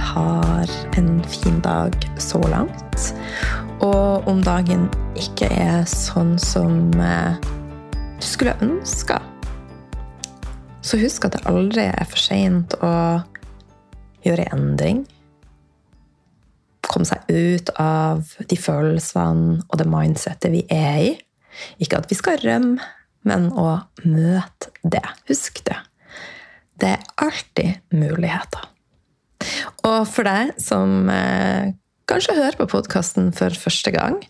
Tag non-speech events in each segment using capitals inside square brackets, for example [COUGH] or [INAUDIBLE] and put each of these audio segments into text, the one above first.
har en fin dag så langt. Og om dagen ikke er sånn som eh, du skulle ønska, så husk at det aldri er for seint å gjøre endring. Komme seg ut av de følelsene og det mindsettet vi er i. Ikke at vi skal rømme, men å møte det. Husk det. Det er alltid muligheter. Og for deg som eh, kanskje hører på podkasten for første gang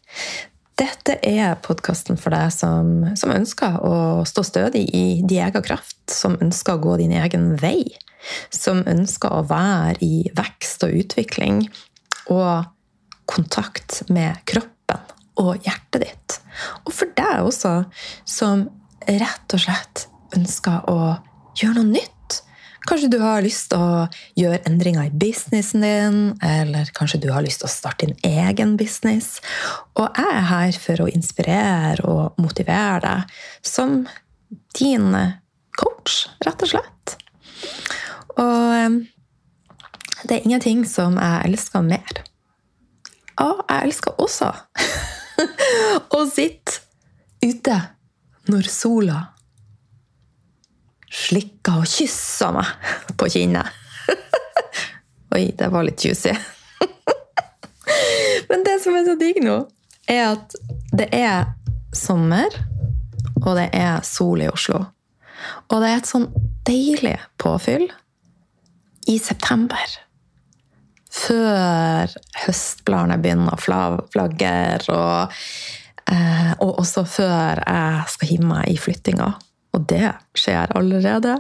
dette er podkasten for deg som, som, ønsker å stå stødig i din egen kraft, som ønsker å gå din egen vei, som ønsker å være i vekst og utvikling og kontakt med kroppen og hjertet ditt. Og for deg også, som rett og slett ønsker å gjøre noe nytt Kanskje du har lyst til å gjøre endringer i businessen din, eller kanskje du har lyst til å starte din egen business. Og jeg er her for å inspirere og motivere deg som din coach, rett og slett. Og ehm, det er ingenting som jeg elsker mer. Og jeg elsker også [LAUGHS] å sitte ute når sola slikka og kyssa meg på kinnet. [LAUGHS] Oi, det var litt juicy. [LAUGHS] Men det som er så digg nå, er at det er sommer, og det er sol i Oslo. Og det er et sånn deilig påfyll i september. Før høstbladene begynner å flagge, og, eh, og også før jeg skal hive meg i flyttinga. Og det skjer allerede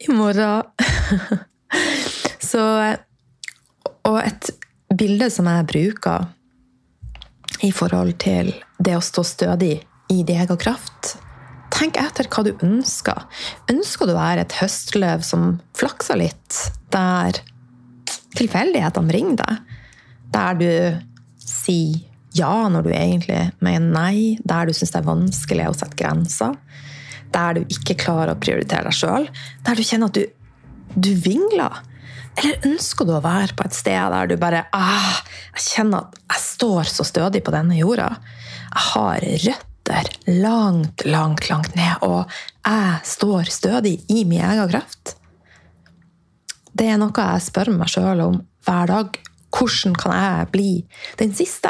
i morgen. [LAUGHS] Så Og et bilde som jeg bruker i forhold til det å stå stødig i din egen kraft Tenk etter hva du ønsker. Ønsker du å være et høstløv som flakser litt, der tilfeldighetene ringer deg? Der du sier ja når du egentlig mener nei? Der du syns det er vanskelig å sette grenser? Der du ikke klarer å prioritere deg sjøl, der du kjenner at du, du vingler? Eller ønsker du å være på et sted der du bare ah, Jeg kjenner at jeg står så stødig på denne jorda. Jeg har røtter langt, langt, langt ned, og jeg står stødig i min egen kraft. Det er noe jeg spør meg sjøl om hver dag. Hvordan kan jeg bli den siste?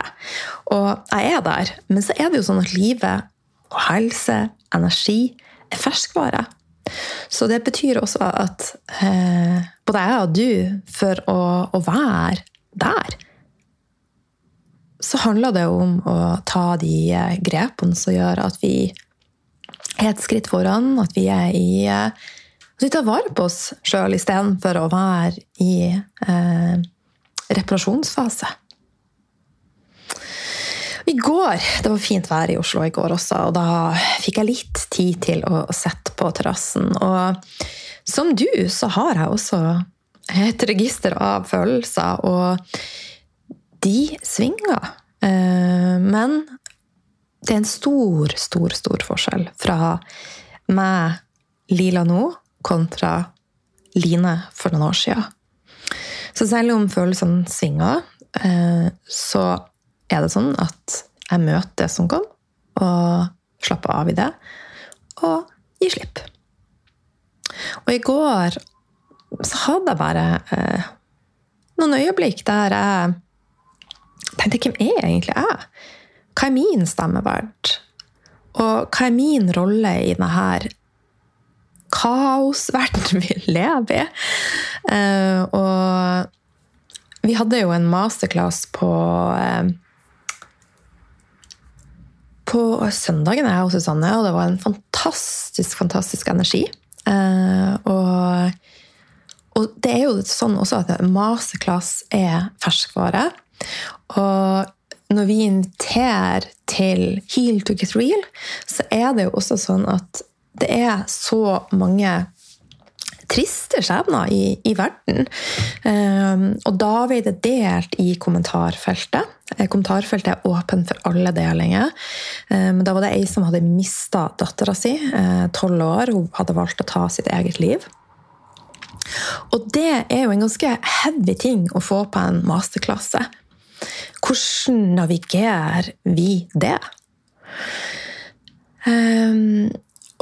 Og jeg er der, men så er det jo sånn at livet og helse, energi, er ferskvare. Så det betyr også at eh, både jeg og du, for å, å, være der, så handler det om å ta de eh, grepene som gjør at vi er et skritt foran, at vi er i At vi tar vare på oss sjøl istedenfor å være i eh, reparasjonsfase. Går Det var fint vær i Oslo i går også, og da fikk jeg litt tid til å sette på terrassen. Og som du, så har jeg også et register av følelser, og de svinger. Eh, men det er en stor, stor, stor forskjell fra meg, Lila nå, kontra Line for noen år siden. Så selv om følelsene svinger, eh, så er det sånn at jeg møter som kom, og slapper av i det, og gir slipp. Og i går så hadde jeg bare eh, noen øyeblikk der jeg tenkte hvem er egentlig jeg? Hva er min stemme verdt? Og hva er min rolle i denne kaosverdenen [LAUGHS] vi lever i? Eh, og vi hadde jo en masterclass på eh, på søndagen er jeg hos Susanne, og det var en fantastisk, fantastisk energi. Uh, og, og, det er jo sånn også at masterclass er ferskvare. Og når vi inviterer til Heal to get real, så er det jo også sånn at det er så mange triste skjebner i, i verden. Um, og da ble det delt i kommentarfeltet. Eh, kommentarfeltet er åpent for alle delinger. Men da var det ei som hadde mista dattera si, eh, tolv år. Hun hadde valgt å ta sitt eget liv. Og det er jo en ganske heavy ting å få på en masterklasse. Hvordan navigerer vi det? Um,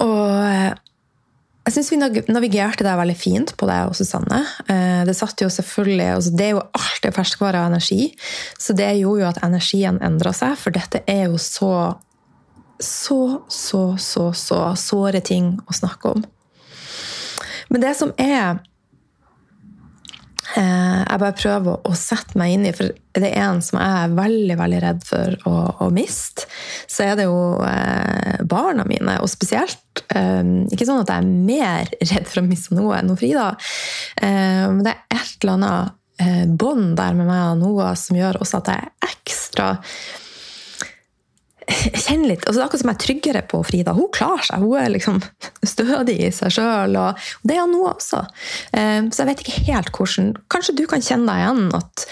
og jeg syns vi navigerte det veldig fint på det og Susanne. Eh, det satt jo selvfølgelig, altså Det er jo alltid ferskvare og energi, så det gjorde jo at energien endra seg. For dette er jo så, så, så, så, så såre ting å snakke om. Men det som er jeg bare prøver å sette meg inn i, for det er en som jeg er veldig veldig redd for å, å miste, så er det jo eh, barna mine. Og spesielt eh, Ikke sånn at jeg er mer [LAUGHS] redd for å miste noe enn Frida, eh, men det er et eller annet eh, bånd der med meg og Noah som gjør også at jeg er ekstra kjenner litt, altså akkurat som jeg er tryggere på Frida. Hun klarer seg. Hun er liksom stødig i seg sjøl. Og det er hun også. Eh, så jeg vet ikke helt hvordan Kanskje du kan kjenne deg igjen at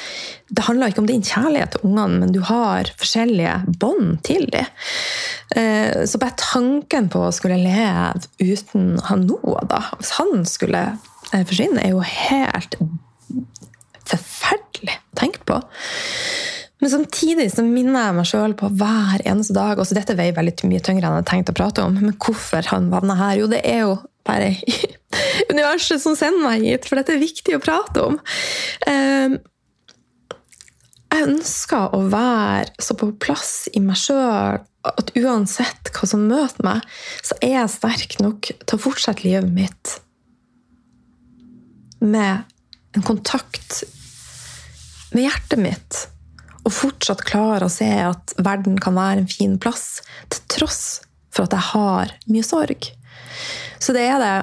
det handler ikke om din kjærlighet til ungene, men du har forskjellige bånd til dem. Eh, så bare tanken på å skulle leve uten han Noah, da Hvis han skulle eh, forsvinne, er jo helt forferdelig å tenke på. Men samtidig så minner jeg meg sjøl på hver eneste dag også Dette veier veldig mye tyngre enn jeg hadde tenkt å prate om. Men hvorfor han havna her? Jo, det er jo bare [LAUGHS] universet som sender meg hit, for dette er viktig å prate om. Ehm, jeg ønsker å være så på plass i meg sjøl at uansett hva som møter meg, så er jeg sterk nok til å fortsette livet mitt med en kontakt med hjertet mitt og fortsatt klare å se at verden kan være en fin plass, til tross for at jeg har mye sorg. Så det er det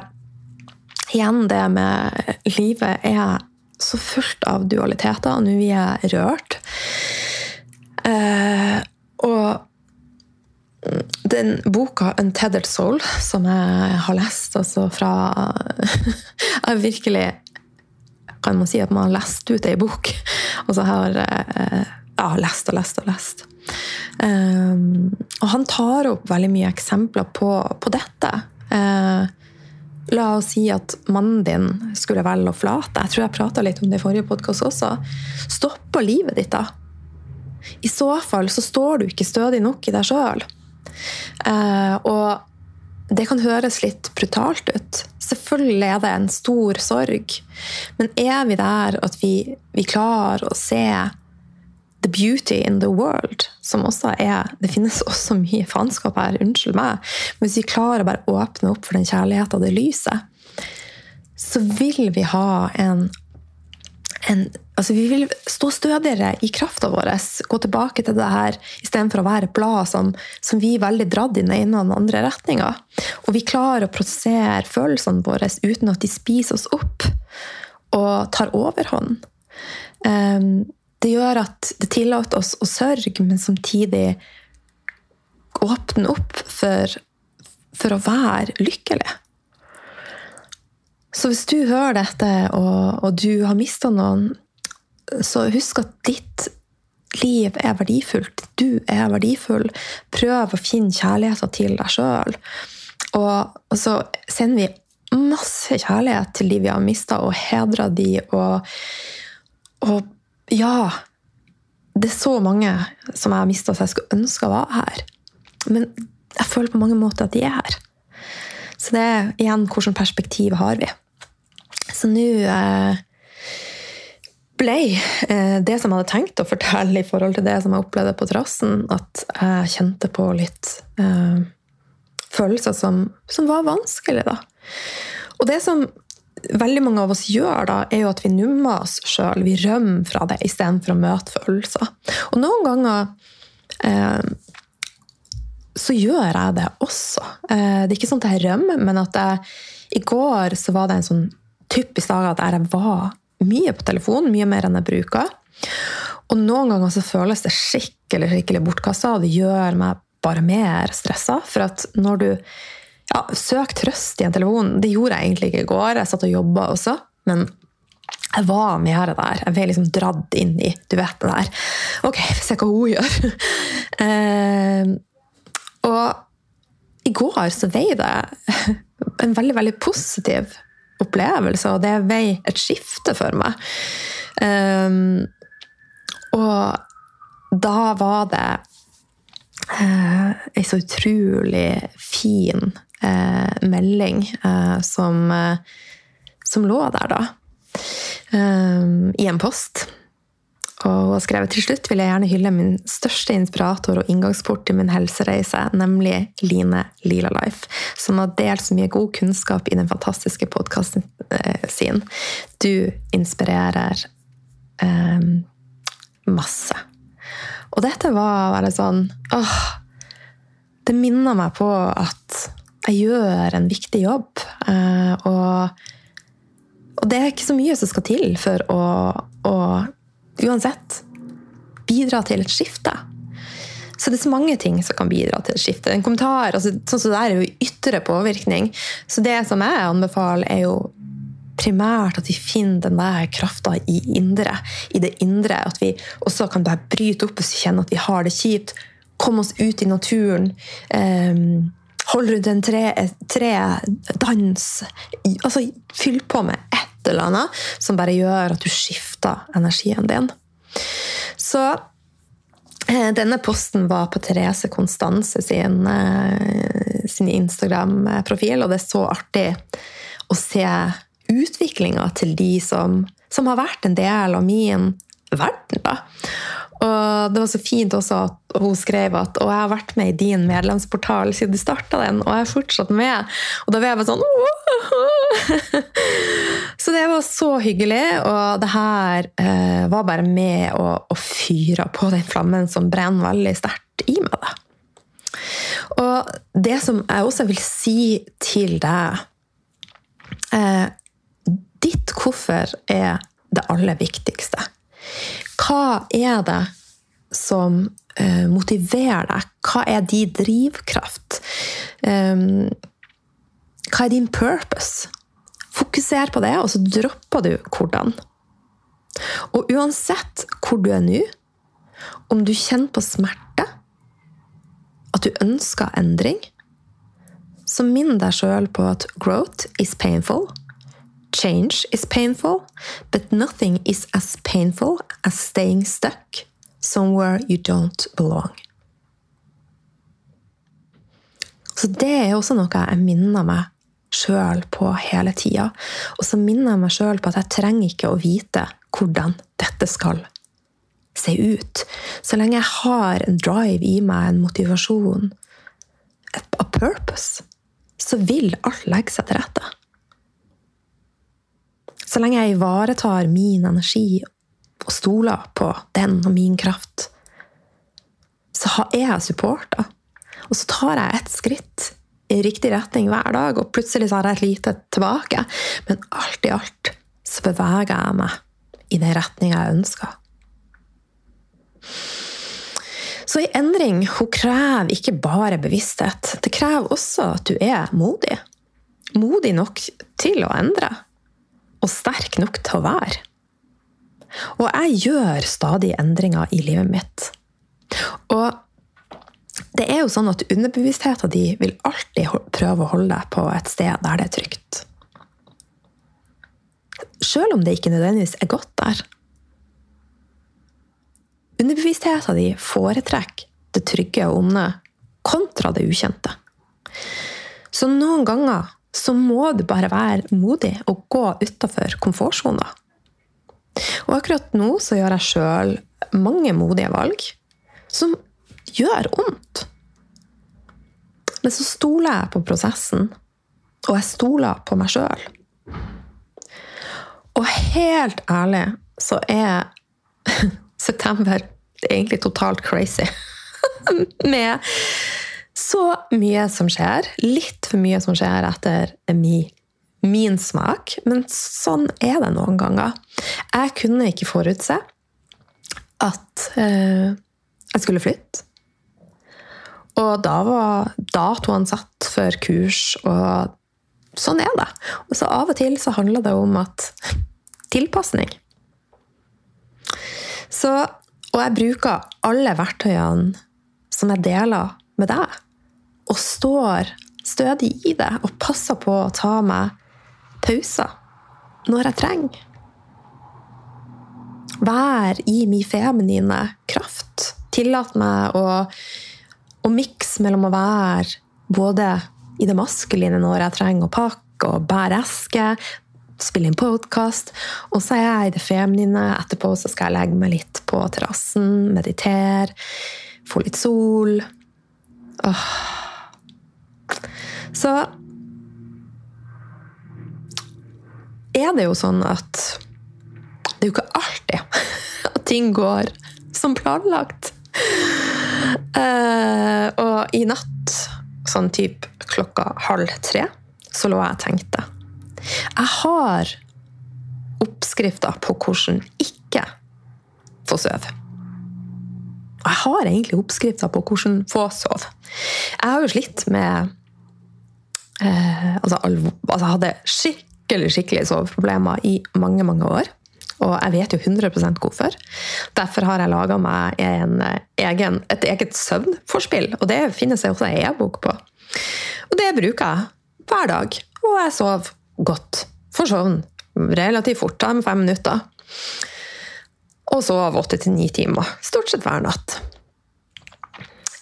Igjen det med livet er så fullt av dualiteter, og nå er jeg rørt. Eh, og den boka 'Untethered Soul', som jeg har lest altså fra [LAUGHS] Jeg virkelig kan man si at man har lest ut ei bok, og så har eh, ja, lest og lest og lest. Um, og han tar opp veldig mye eksempler på, på dette. Uh, la oss si at mannen din skulle velge å flate. Jeg tror jeg prata litt om det i forrige podkast også. Stopper livet ditt da? I så fall så står du ikke stødig nok i deg sjøl. Uh, eh, og det kan høres litt brutalt ut. Selvfølgelig er det en stor sorg. Men er vi der at vi, vi klarer å se the beauty in the world, som også er Det finnes også mye faenskap her, unnskyld meg. Men hvis vi klarer å bare åpne opp for den kjærligheten og det lyset, så vil vi ha en, en altså Vi vil stå stødigere i krafta vår, gå tilbake til det her istedenfor å være blad som, som vi er veldig dratt i den ene og den andre retninga. Og vi klarer å prosessere følelsene våre uten at de spiser oss opp og tar overhånd. Um, det gjør at det tillater oss å sørge, men samtidig åpne opp for, for å være lykkelig. Så hvis du hører dette, og, og du har mista noen, så husk at ditt liv er verdifullt. Du er verdifull. Prøv å finne kjærligheten til deg sjøl. Og, og, så sender vi masse kjærlighet til de vi har mista, og hedrer de, og, og ja, det er så mange som jeg har mista, som jeg skulle ønske var her. Men jeg føler på mange måter at de er her. Så det er igjen hvilket perspektiv har vi. Så nå eh, ble eh, det som jeg hadde tenkt å fortelle i forhold til det som jeg opplevde på terrassen, at jeg kjente på litt eh, følelser som, som var vanskelig, da. Og det som veldig mange av oss gjør, da, er jo at vi nummer oss sjøl. Vi rømmer fra det istedenfor å møte følelser. Og noen ganger eh, så gjør jeg det også. Eh, det er ikke sånn at jeg rømmer, men at jeg, i går så var det en sånn typisk dag at jeg var mye på telefonen, mye mer enn jeg bruker. Og noen ganger så føles det skikkelig skikkelig bortkasta, og det gjør meg bare mer stressa. For at når du ja, søk trøst i en telefon. Det gjorde jeg egentlig ikke i går. Jeg satt og jobba også. Men jeg var med her og der. Jeg ble liksom dratt inn i du vet det der. Ok, se hva hun gjør. [LAUGHS] eh, og i går så vei det en veldig, veldig positiv opplevelse, og det vei et skifte for meg. Um, og da var det uh, ei så utrolig fin uh, melding eh, som, som lå der, da. Um, I en post og skrevet til slutt vil jeg gjerne hylle min største inspirator og inngangsport til min helsereise, nemlig Line Lila Life, som har delt så mye god kunnskap i den fantastiske podkasten eh, sin. Du inspirerer eh, masse. Og dette var bare sånn åh, Det minner meg på at jeg gjør en viktig jobb. Eh, og, og det er ikke så mye som skal til for å, å uansett bidra til et skifte. Så det er så mange ting som kan bidra til et skifte. En kommentar, altså, sånn som det er jo ytre påvirkning. Så det som jeg anbefaler, er jo primært at vi finner den der krafta i, indre, i det indre. At vi også kan bare bryte opp vi kjenner at vi har det kjipt. Komme oss ut i naturen. Um, Hold rundt en tre, tre dans. Altså, fyll på med et eller annet som bare gjør at du skifter energien din. Så eh, denne posten var på Therese Konstanse sin, eh, sin Instagram-profil, og det er så artig å se utviklinga til de som, som, har vært en del av min verden. da. Og det var så fint også at hun skrev at og jeg har vært med i din medlemsportal siden du starta den, og jeg er fortsatt med. Og da var jeg bare sånn Åh! Så det var så hyggelig, og det her eh, var bare med å, og fyre på den flammen som brenner veldig sterkt i meg. Da. Og det som jeg også vil si til deg eh, Ditt hvorfor er det aller viktigste. Hva er det som eh, motiverer deg? Hva er din drivkraft? Um, hva er din purpose? Fokuser på det, og så dropper du hvordan. Og uansett hvor du er nå, om du kjenner på smerte, at du ønsker endring, så minn deg sjøl på at growth is painful. Change is painful, but nothing is as painful as staying stuck somewhere you don't belong. Så det er også noe jeg minner meg sjøl på hele tida. Og så minner jeg meg sjøl på at jeg trenger ikke å vite hvordan dette skal se ut. Så lenge jeg har en drive i meg, en motivasjon, a purpose, så vil alt legge seg til rette. Så lenge jeg ivaretar min energi og stoler på den og min kraft, så er jeg supporta. Og så tar jeg et skritt i riktig retning hver dag, og plutselig så har jeg et lite tilbake. Men alt i alt så beveger jeg meg i den retninga jeg ønsker. Så en endring hun krever ikke bare bevissthet. Det krever også at du er modig. Modig nok til å endre og sterk nok til å være. Og jeg gjør stadig endringer i livet mitt. Og det er jo sånn at underbevisstheten din vil alltid prøve å holde deg på et sted der det er trygt. Sjøl om det ikke nødvendigvis er godt der. Underbevisstheten din foretrekker det trygge og onde kontra det ukjente. Så noen ganger så må du bare være modig og gå utafor komfortsona. Og akkurat nå så gjør jeg sjøl mange modige valg som gjør vondt. Men så stoler jeg på prosessen, og jeg stoler på meg sjøl. Og helt ærlig så er [LAUGHS] september egentlig totalt crazy. [LAUGHS] Med så mye som skjer. Litt for mye som skjer etter min, min smak, men sånn er det noen ganger. Jeg kunne ikke forutse at eh, jeg skulle flytte. Og da var datoene satt for kurs, og sånn er det. Og så av og til så handler det om at tilpasning. Så, og jeg bruker alle verktøyene som jeg deler med deg og står stødig i det og passer på å ta meg pauser når jeg trenger. Vær i min feminine kraft. Tillat meg å, å mikse mellom å være både i det maskuline når jeg trenger å pakke og bære eske, spille inn podkast, og så er jeg i det feminine. Etterpå så skal jeg legge meg litt på terrassen, meditere, få litt sol. Åh. Så er det jo sånn at det er jo ikke alltid [LAUGHS] at ting går som planlagt. Uh, og i natt, sånn type klokka halv tre, så lå jeg og tenkte. Jeg har oppskrifter på hvordan ikke få sove. Og jeg har egentlig oppskrifter på hvordan få sove. Jeg har jo slitt med eh, altså, altså, jeg hadde skikkelig skikkelig soveproblemer i mange, mange år. Og jeg vet jo 100% hvorfor. Derfor har jeg laga meg en, egen, et eget søvnforspill. Og det finnes det også ei e-bok på. Og det bruker jeg hver dag. Og jeg sover godt. For søvn relativt fort, da, med fem minutter. Og sov åtte til ni timer. Stort sett hver natt.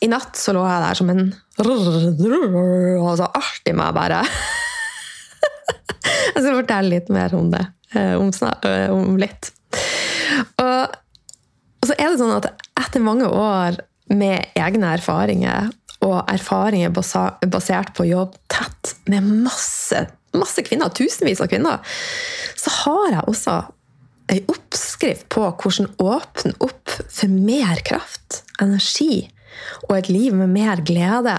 I natt så lå jeg der som en Og så artig meg bare Jeg skal fortelle litt mer om det. Om, om litt. Og, og, så er det sånn at etter mange år med egne erfaringer, og erfaringer basert på jobb tett med masse, masse kvinner, tusenvis av kvinner, så har jeg også ei oppskrift på hvordan åpne opp for mer kraft, energi og et liv med mer glede,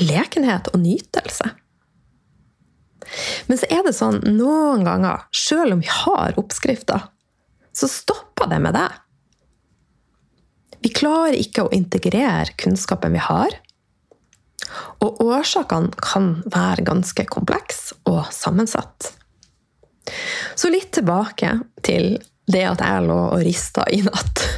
lekenhet og nytelse. Men så er det sånn noen ganger, sjøl om vi har oppskrifter, så stopper det med det. Vi klarer ikke å integrere kunnskapen vi har. Og årsakene kan være ganske komplekse og sammensatt. Så litt tilbake til det at jeg lå og rista i natt. [LAUGHS]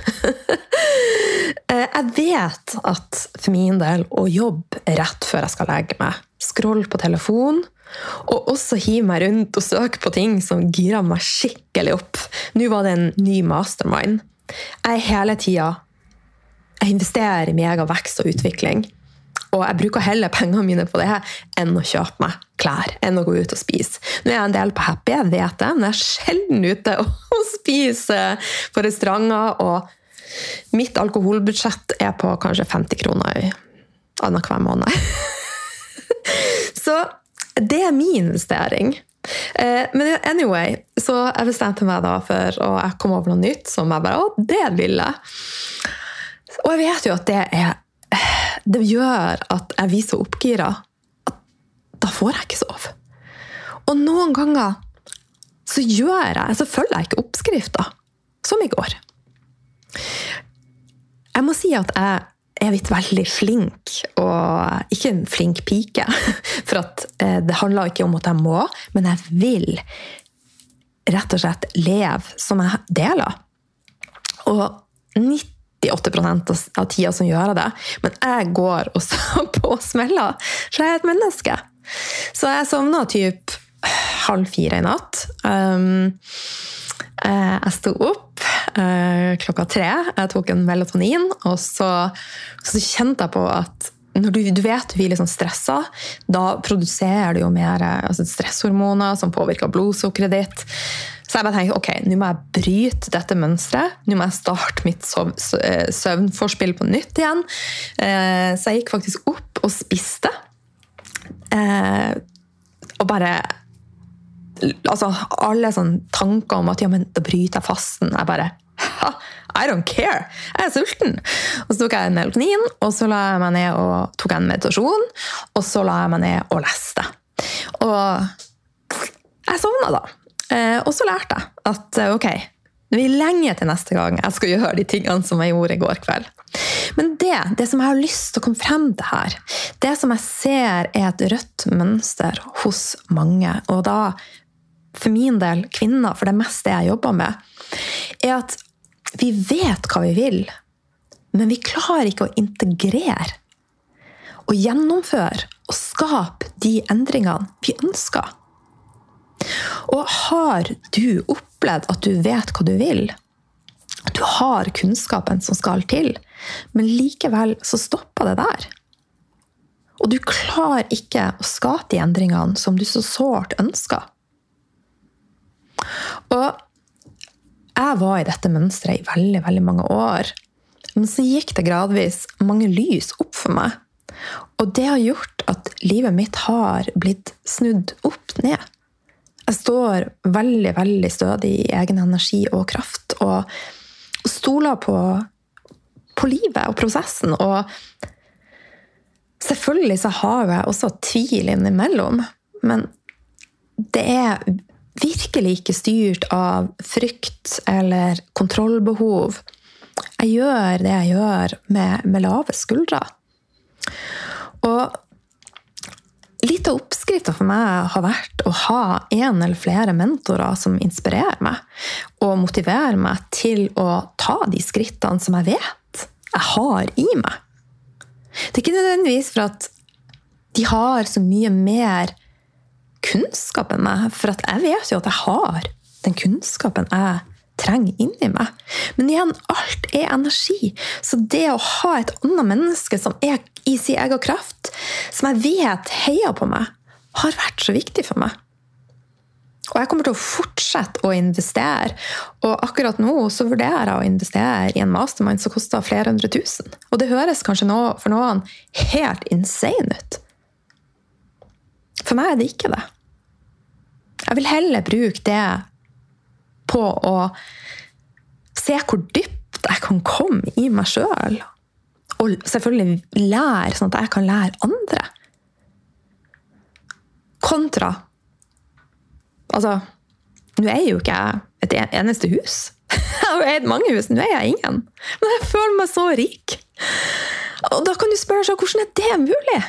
Eh, jeg vet at for min del å jobbe rett før jeg skal legge meg, scrolle på telefon og også hive meg rundt og søke på ting som girer meg skikkelig opp. Nå var det en ny mastermind. Jeg er hele tida Jeg investerer i mega vekst og utvikling. Og jeg bruker heller pengene mine på det enn å kjøpe meg klær, enn å gå ut og spise. Nå er jeg en del på Happy, jeg vet det, men jeg er sjelden ute [LAUGHS] og spiser på restauranter. Og mitt alkoholbudsjett er på kanskje 50 kroner annenhver måned. [LAUGHS] Så det er min investering. Eh, men anyway, så jeg bestemte meg da for Og jeg kom over noe nytt som jeg bare Å, det vil jeg! Og jeg vet jo at det er Det gjør at jeg blir så oppgira at da får jeg ikke sove. Og noen ganger så gjør jeg Så følger jeg ikke oppskrifta. Som i går. Jeg må si at jeg er blitt veldig flink, og ikke en flink pike. [LAUGHS] For at eh, det handler ikke om at jeg må, men jeg vil rett og slett leve som jeg deler. Og 98% av tida som gjør det, men jeg går også [LAUGHS] på smeller, så jeg er et menneske. Så jeg sovna typ halv fire i natt. Um, Eh, jeg sto opp uh, klokka tre. Jeg tok en melatonin, og så, så kjente jeg på at når du, du vet du blir litt sånn stressa, da produserer du jo mer altså stresshormoner som påvirker blodsukkeret ditt. Så jeg bare tenkte ok, nå må jeg bryte dette mønsteret. Nå må jeg starte mitt eh, søvnforspill på nytt igjen. Så jeg gikk faktisk opp og spiste. Og bare altså, alle sånne tanker om at ja, men da bryter jeg fasten. Jeg bare I don't care! Jeg er sulten! Og så tok jeg en melatonin, og så la jeg meg ned og tok en meditasjon. Og så la jeg meg ned og leste. Og jeg sovna da. Eh, og så lærte jeg at eh, ok, det blir lenge til neste gang jeg skal gjøre de tingene som jeg gjorde i går kveld. Men det, det som jeg har lyst til å komme frem til her, det som jeg ser er et rødt mønster hos mange, og da for min del, kvinner, for det meste jeg jobber med, er at vi vet hva vi vil, men vi klarer ikke å integrere og gjennomføre og skape de endringene vi ønsker. Og har du opplevd at du vet hva du vil, at du har kunnskapen som skal til, men likevel så stopper det der? Og du klarer ikke å skape de endringene som du så sårt ønsker. Og jeg var i dette mønsteret i veldig, veldig mange år. Men så gikk det gradvis mange lys opp for meg. Og det har gjort at livet mitt har blitt snudd opp ned. Jeg står veldig, veldig stødig i egen energi og kraft og, stoler på, på livet og prosessen. Og selvfølgelig så har jeg også tvil innimellom, men det er virkelig ikke styrt av frykt eller kontrollbehov. Jeg gjør det jeg gjør, med, med lave skuldre. Og oppskrifta for meg har vært å ha en eller flere mentorer som inspirerer meg, og motiverer meg til å ta de skrittene som jeg vet jeg har i meg. Det er ikke nødvendigvis for at de har så mye mer kunnskap enn meg, for jeg vet jo at jeg har den kunnskapen jeg trenger inni meg. Men igjen, alt er energi. Så det å ha et annet menneske som er i sin egen kraft, som jeg vet heier på meg, har vært så viktig for meg. Og jeg kommer til å fortsette å investere. Og akkurat nå så vurderer jeg å investere i en mastermind som koster flere hundre tusen. Og det høres kanskje nå, for noen helt insane ut. For meg er det ikke det. Jeg vil heller bruke det på å se hvor dypt jeg kan komme i meg sjøl. Og selvfølgelig lære, sånn at jeg kan lære andre. Kontra Altså, nå er jo ikke jeg et eneste hus. [LAUGHS] Jeg har eid mange hus, nå er jeg ingen. Men jeg føler meg så rik. Og da kan du spørre seg hvordan er det mulig?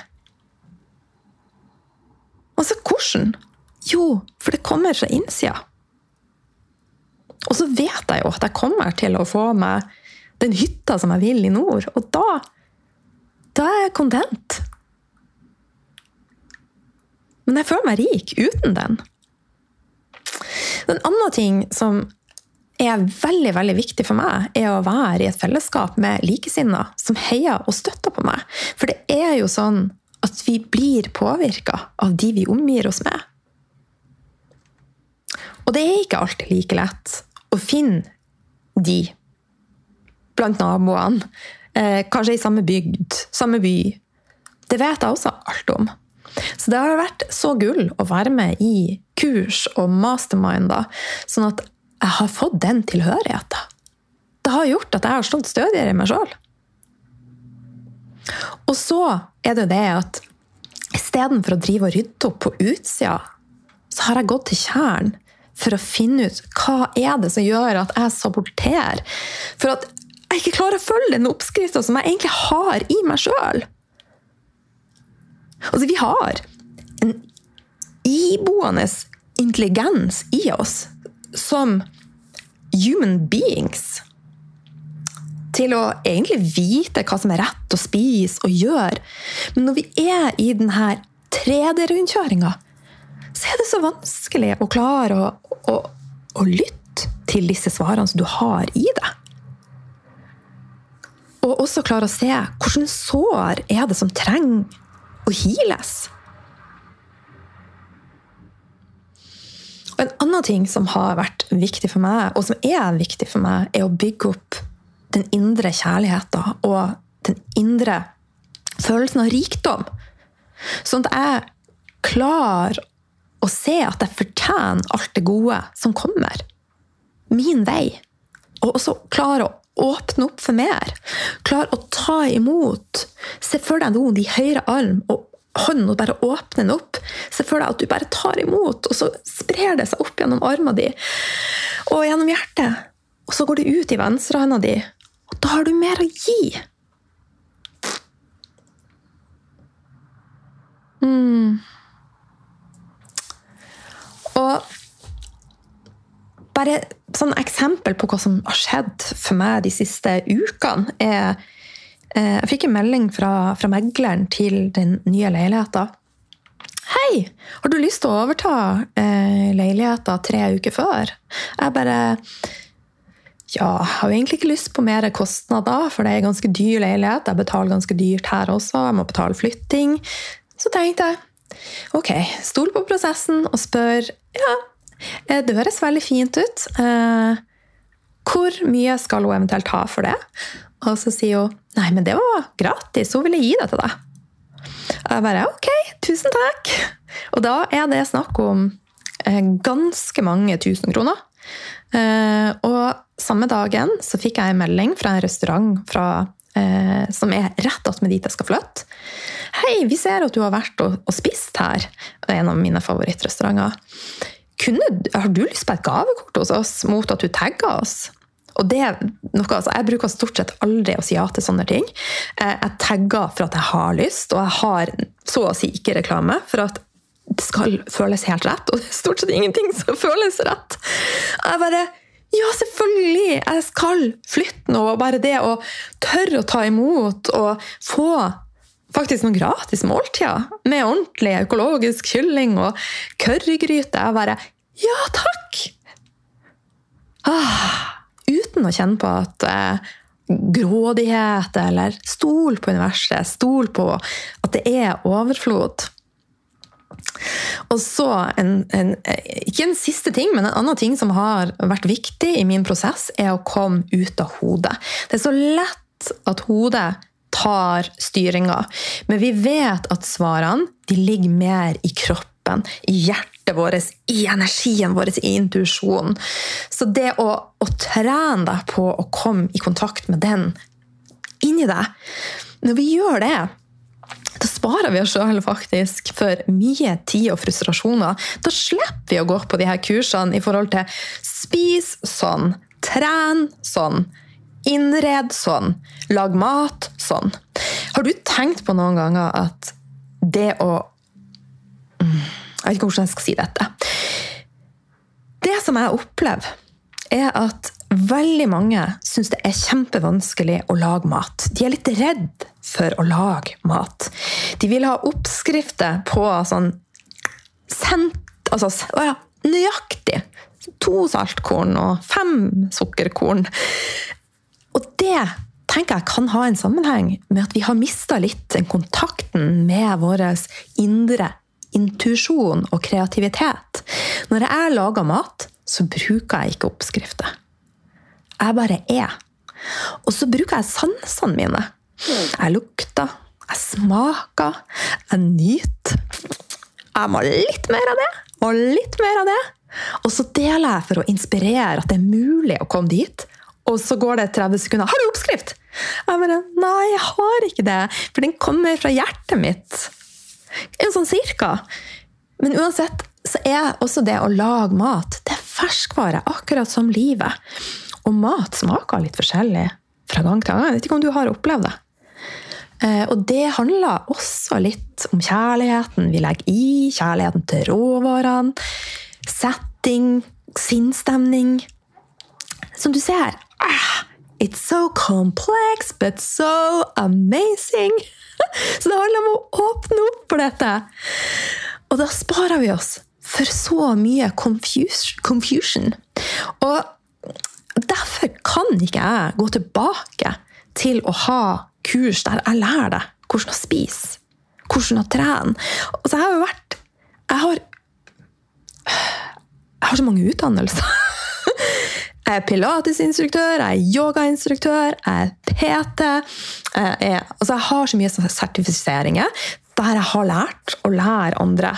Altså, hvordan? Jo, for det kommer fra innsida. Og så vet jeg jo at jeg kommer til å få meg den hytta som jeg vil i nord. Og da da er jeg content. Men jeg føler meg rik uten den. En annen ting som er veldig veldig viktig for meg, er å være i et fellesskap med likesinnede som heier og støtter på meg. For det er jo sånn at vi blir påvirka av de vi omgir oss med. Og det er ikke alltid like lett å finne de blant naboene. Eh, kanskje i samme bygd, samme by. Det vet jeg også alt om. Så det har vært så gull å være med i kurs og masterminder, sånn at jeg har fått den tilhørigheten. Det har gjort at jeg har stått stødigere i meg sjøl. Og så er det jo det at istedenfor å drive og rydde opp på utsida, så har jeg gått til kjernen for å finne ut hva er det som gjør at jeg saboterer. For at jeg ikke klarer å følge den oppskrifta som jeg egentlig har i meg sjøl. Altså, vi har en iboende intelligens i oss som human beings. Til å egentlig vite hva som er rett å spise og gjøre. Men når vi er i denne 3D-rundkjøringa, så er det så vanskelig å klare å, å, å lytte til disse svarene som du har i deg. Og også klare å se hvilke sår er det som trenger å heales. Og En annen ting som har vært viktig for meg, og som er viktig for meg, er å bygge opp den indre kjærligheten og den indre følelsen av rikdom. Sånn at jeg klarer å se at jeg fortjener alt det gode som kommer. Min vei. Og også klarer å åpne opp for mer. Klar å ta imot. Se for deg noen i høyre arm og hånden og bare åpne den opp. Se for deg at du bare tar imot, og så sprer det seg opp gjennom armen din og gjennom hjertet. Og så går det ut i venstrehånda di, og da har du mer å gi. Mm. Og bare sånn eksempel på hva som har skjedd for meg de siste ukene, er eh, Jeg fikk en melding fra, fra megleren til den nye leiligheten. 'Hei, har du lyst til å overta eh, leiligheten tre uker før? Jeg bare Ja, jeg har jo egentlig ikke lyst på mer kostnader, for det er ganske dyr leilighet. Jeg betaler ganske dyrt her også, jeg må betale flytting. Så tenkte jeg ok, stol på prosessen og spør ja, det høres veldig fint ut. Eh, hvor mye skal hun eventuelt ha for det? Og så sier hun nei, men det var gratis, hun ville gi det til deg. Jeg bare ok, tusen takk. Og da er det snakk om eh, ganske mange tusen kroner. Eh, og samme dagen så fikk jeg en melding fra en restaurant fra, eh, som er rett attmed dit jeg skal flytte. Hei, vi ser at du har vært og, og spist her. Det er en av mine favorittrestauranter. Kunne, har du lyst på et gavekort hos oss mot at du tagger oss? Og det er noe, altså, Jeg bruker stort sett aldri å si ja til sånne ting. Eh, jeg tagger for at jeg har lyst, og jeg har så å si ikke reklame. for at det skal føles helt rett, og det er stort sett ingenting som [LAUGHS] føles rett. Jeg bare Ja, selvfølgelig! Jeg skal flytte nå. og Bare det å tørre å ta imot og få faktisk noen gratis måltider med ordentlig økologisk kylling og currygryte. Jeg bare Ja, takk! Ah uten å kjenne på at eh, grådighet eller Stol på universet. Stol på at det er overflod. Og så en, en, Ikke en siste ting, men en annen ting som har vært viktig i min prosess, er å komme ut av hodet. Det er så lett at hodet tar styringa, men vi vet at svarene ligger mer i kroppen, i hjertet vårt, i energien vår, i intuisjonen. Så det å, å trene deg på å komme i kontakt med den inni deg Når vi gjør det, da sparer vi oss sjøl faktisk for mye tid og frustrasjoner. Da slipper vi å gå på de her kursene i forhold til spis sånn, tren sånn, innred sånn, lag mat sånn. Har du tenkt på noen ganger at det å mm, jeg vet ikke hvordan jeg skal si dette. Det som jeg opplever, er at veldig mange syns det er kjempevanskelig å lage mat. De er litt redd for å lage mat. De vil ha oppskrifter på sånn sent, altså, nøyaktig to saltkorn og fem sukkerkorn. Og det tenker jeg kan ha en sammenheng med at vi har mista litt kontakten med vår indre intuisjon og kreativitet. Når jeg lager mat, så bruker jeg ikke oppskrifter. Jeg bare er. Og så bruker jeg sansene mine. Jeg lukter, jeg smaker, jeg nyter. Jeg må litt mer av det, og litt mer av det. Og så deler jeg for å inspirere at det er mulig å komme dit. Og så går det 30 sekunder. 'Har du oppskrift?' Jeg bare Nei, jeg har ikke det. For den kommer fra hjertet mitt. En sånn cirka. Men uansett så er også det å lage mat det er ferskvare, akkurat som livet. Og mat smaker litt forskjellig fra gang til gang. Jeg vet ikke om du har opplevd det. Eh, og det handler også litt om kjærligheten vi legger i, kjærligheten til råvarene, setting, sinnsstemning. Som du ser ah, It's so complex, but so amazing! [LAUGHS] Så det handler om å åpne opp for dette. Og da sparer vi oss for så mye confusion. Og derfor kan ikke jeg gå tilbake til å ha kurs der jeg lærer deg hvordan å spise, hvordan å trene. Og så har jeg jo vært Jeg har, jeg har så mange utdannelser. [LAUGHS] Jeg er pilatesinstruktør, jeg er yogainstruktør, jeg er PT. Jeg, er, altså jeg har så mye sertifiseringer der jeg har lært å lære andre.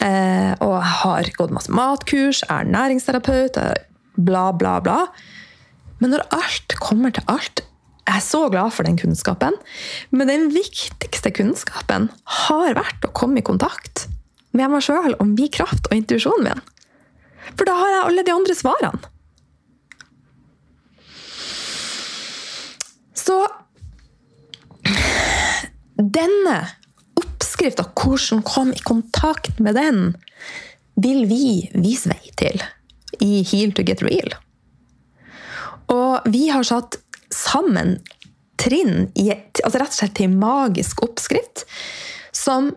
Eh, og jeg har gått masse matkurs, jeg er næringsterapeut, bla, bla, bla. Men når alt kommer til alt, jeg er så glad for den kunnskapen. Men den viktigste kunnskapen har vært å komme i kontakt med meg sjøl og min kraft og intuisjonen min. For da har jeg alle de andre svarene. Så denne oppskrifta, hvordan kom i kontakt med den, vil vi vise vei til i Heal to get real. Og vi har satt sammen trinn i altså rett og slett til magisk oppskrift som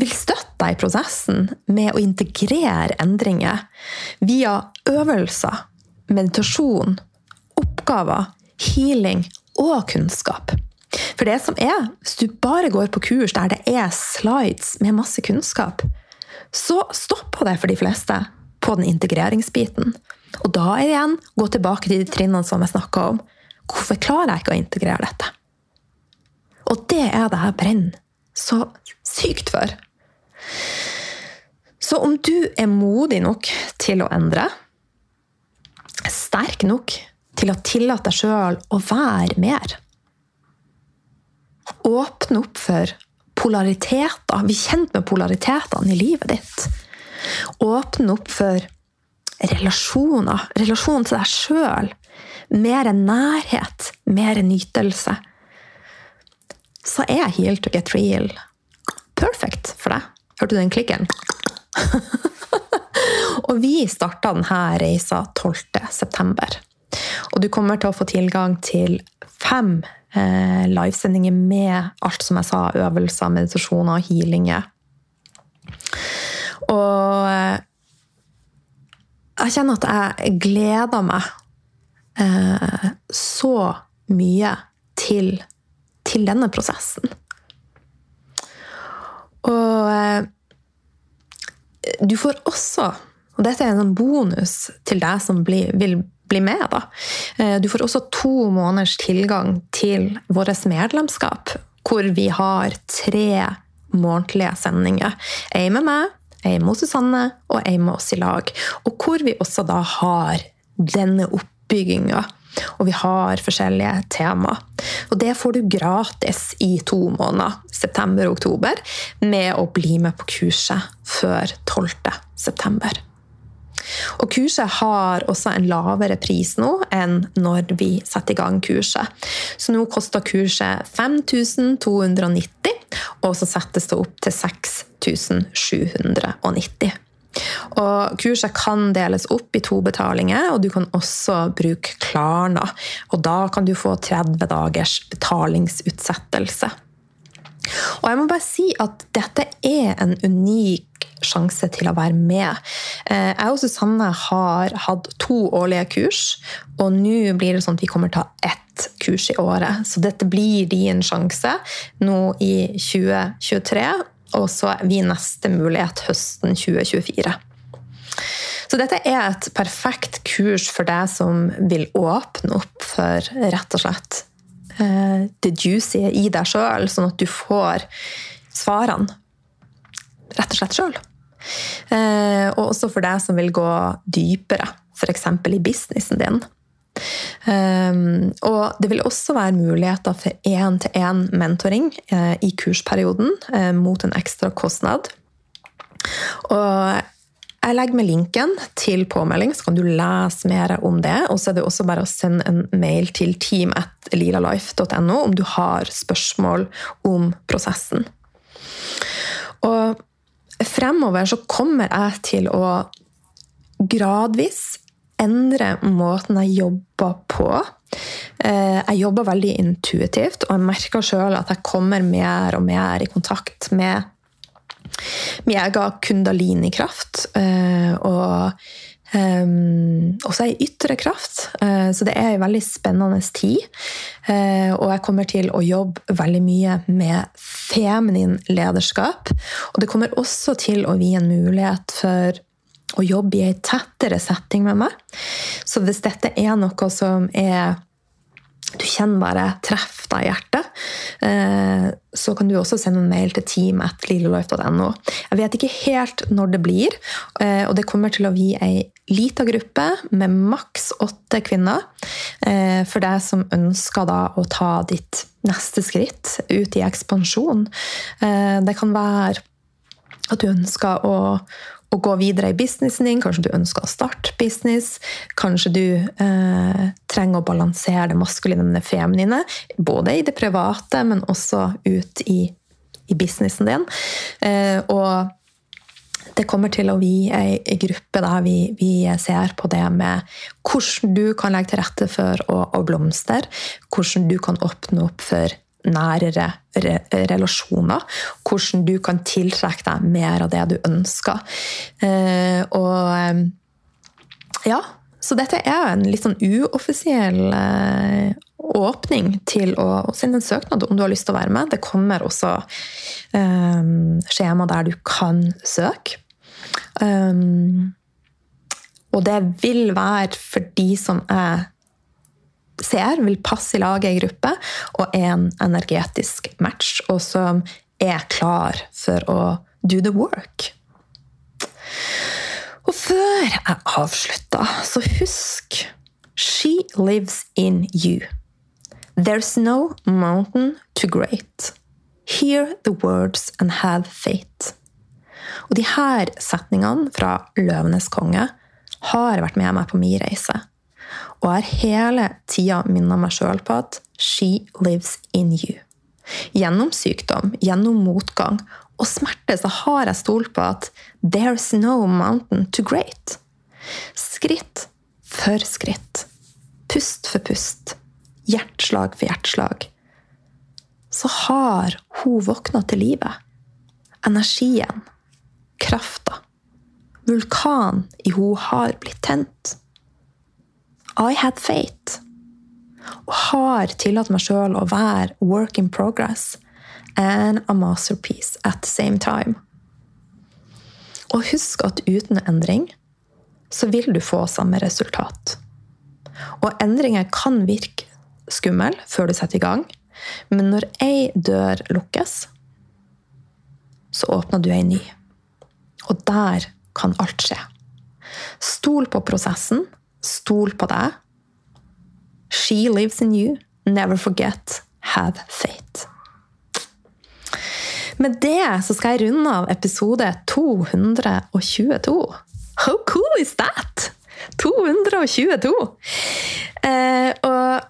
vil støtte deg i prosessen med å integrere endringer via øvelser, meditasjon, oppgaver, healing og kunnskap. For det som er, hvis du bare går på kurs der det er slides med masse kunnskap, så stopper det for de fleste på den integreringsbiten. Og da igjen gå tilbake til de trinnene som jeg snakka om. Hvorfor klarer jeg ikke å integrere dette? Og det er det jeg brenner så sykt for. Så om du er modig nok til å endre, sterk nok til å tillate deg sjøl å være mer Åpne opp for polariteter. Bli kjent med polaritetene i livet ditt. Åpne opp for relasjoner. Relasjon til deg sjøl. Mer enn nærhet. Mer enn nytelse. Så er Heal to get real perfect for deg. Hørte du den klikken? [LAUGHS] og vi starta denne reisa 12.9. Og du kommer til å få tilgang til fem eh, livesendinger med alt som jeg sa, øvelser, meditasjoner og healinger. Og eh, jeg kjenner at jeg gleder meg eh, så mye til, til denne prosessen. Og eh, du får også, og dette er en sånn bonus til deg som blir, vil bli med, da. Eh, du får også to måneders tilgang til vårt medlemskap, hvor vi har tre månedlige sendinger. Ei med meg, ei med Susanne og ei med oss i lag. Og hvor vi også da har denne oppbygginga og vi har forskjellige tema. Og det får du gratis i to måneder, september og oktober, med å bli med på kurset før 12. september. Og kurset har også en lavere pris nå enn når vi setter i gang kurset. Så nå koster kurset 5290, og så settes det opp til 6790. Og kurset kan deles opp i to betalinger, og du kan også bruke Klarna. Og da kan du få 30 dagers betalingsutsettelse. Og jeg må bare si at dette er en unik sjanse til å være med. Eh, jeg og Susanne har hatt to årlige kurs, og nå blir det sånn at vi kommer til å ha ett kurs i året. Så dette blir din sjanse nå i 2023 og så er vi neste mulighet høsten 2024. Så dette er et perfekt kurs for deg som vil åpne opp for rett og slett det juicy i deg sjøl, sånn at du får svarene rett og slett sjøl. Eh, og også for deg som vil gå dypere, f.eks. i businessen din. Um, og det vil også være muligheter for én-til-én-mentoring uh, i kursperioden uh, mot en ekstra kostnad. Og jeg legger med linken til påmelding, så kan du lese mer om det. Og så er det også bare å sende en mail til team.lilalife.no om du har spørsmål om prosessen. Og fremover så kommer jeg til å gradvis endre måten jeg jobber på. Eh, jeg jobber veldig intuitivt, og jeg merker sjøl at jeg kommer mer og mer i kontakt med min egen kundalini-kraft. Eh, og Um, også ei ytre kraft. Uh, så det er ei veldig spennende tid. Uh, og jeg kommer til å jobbe veldig mye med feminin lederskap. Og det kommer også til å gi en mulighet for å jobbe i ei tettere setting med meg. Så hvis dette er noe som er du kjenner bare treff deg i hjertet, eh, så kan du også sende en mail til team.lilelife.no. Jeg vet ikke helt når det blir, eh, og det kommer til å bli ei lita gruppe med maks åtte kvinner. Eh, for deg som ønsker å ta ditt neste skritt ut i ekspansjon. Det kan være at du ønsker å, å gå videre i businessen din. Kanskje du ønsker å starte business. Kanskje du eh, trenger å balansere det maskuline med det feminine. Både i det private, men også ut i, i businessen din. Eh, og det kommer til å bli ei gruppe der vi, vi, ser på det med hvordan du kan legge til rette for å, å blomstre. Hvordan du kan åpne opp for nærere re relasjoner. Hvordan du kan tiltrekke deg mer av det du ønsker. Eh, og eh, ja, så dette er en litt sånn uoffisiell eh, åpning til å, sende en søknad om du har lyst til å være med. Det kommer også skjema der du kan søke. Og det vil være for de som jeg ser vil passe i laget i gruppe, og er en energetisk match, og som er klar for å do the work. Og før jeg avslutter, så husk She lives in you. There's no mountain too great. Hear the words and have faith. Og de her setningene fra Løvenes konge har vært med meg på min reise. Og har hele tida minna meg sjøl på at she lives in you. Gjennom sykdom, gjennom motgang og smerte så har jeg stolt på at there's no mountain too great. Skritt for skritt, pust for pust, hjerteslag for hjerteslag, så har hun våkna til livet. Energien, krafta vulkan i hun har blitt tent. I had faith. Og har tillatt meg sjøl å være work in progress and a masterpiece at the same time. Og husk at uten endring så vil du få samme resultat. Og endringer kan virke skummel før du setter i gang, men når ei dør lukkes, så åpner du ei ny. Og der kan alt skje. Stol på prosessen. Stol på deg. She lives in you. Never forget. Have faith. Med det så skal jeg runde av episode 222. How cool is that? 222! Eh, og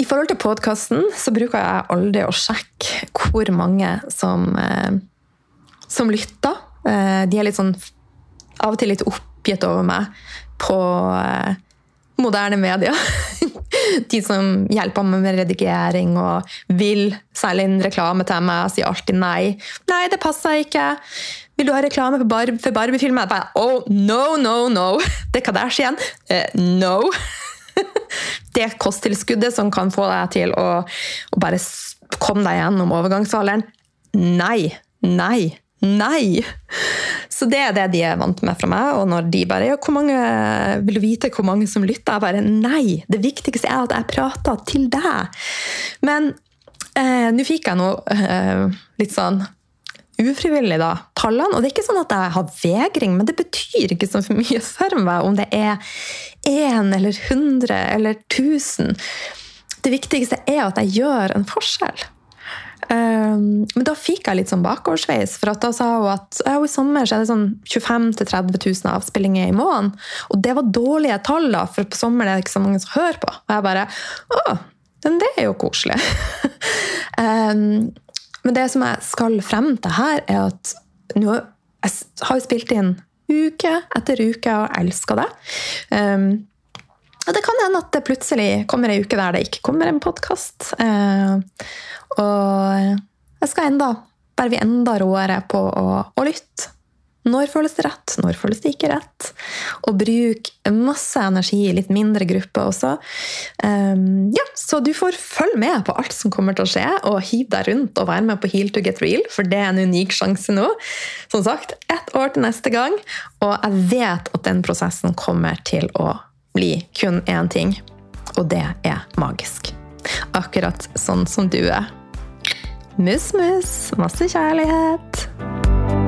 i forhold til podkasten så bruker jeg aldri å sjekke hvor mange som, eh, som lytter. Eh, de er litt sånn av og til litt oppgitt over meg på eh, moderne medier. [LAUGHS] De som hjelper meg med redigering og vil selge inn reklame til meg, sier alltid nei. Nei, det passer ikke. Vil du ha reklame for, Bar for Barbie-filmer? Oh, no, no, no! [LAUGHS] Det er igjen. Eh, no! [LAUGHS] det kosttilskuddet som kan få deg til å, å bare komme deg gjennom overgangsalderen. Nei! Nei! Nei! Så det er det de er vant med fra meg. Og når de bare ja, hvor mange, 'Vil du vite hvor mange som lytter?' Jeg bare nei! Det viktigste er at jeg prater til deg. Men eh, nå fikk jeg noe eh, litt sånn ufrivillig, da, tallene. Og det er ikke sånn at jeg har vegring, men det betyr ikke så mye for meg om det er én eller hundre eller tusen. Det viktigste er at jeg gjør en forskjell. Um, men da fikk jeg litt sånn bakoversveis. For da sa hun at i sommer så er det sånn 25 000-30 000 avspillinger i måneden. Og det var dårlige tall, da, for på sommeren er det ikke så mange som hører på. Og jeg bare Å, men det er jo koselig. um, [LAUGHS] men det som jeg skal frem til her, er at nå, jeg har jo spilt inn uke etter uke og elsker det. Um, og det kan hende at det plutselig kommer ei uke der det ikke kommer en podkast. Uh, og jeg skal enda være vi enda råere på å, å lytte. Når føles det rett? Når føles det ikke rett? Og bruk masse energi i litt mindre grupper også. Um, ja, så du får følge med på alt som kommer til å skje, og hiv deg rundt og være med på Heal to get real, for det er en unik sjanse nå. Som sagt, ett år til neste gang, og jeg vet at den prosessen kommer til å bli kun én ting, og det er magisk. Akkurat sånn som du er. Mus-mus, masse kjærlighet.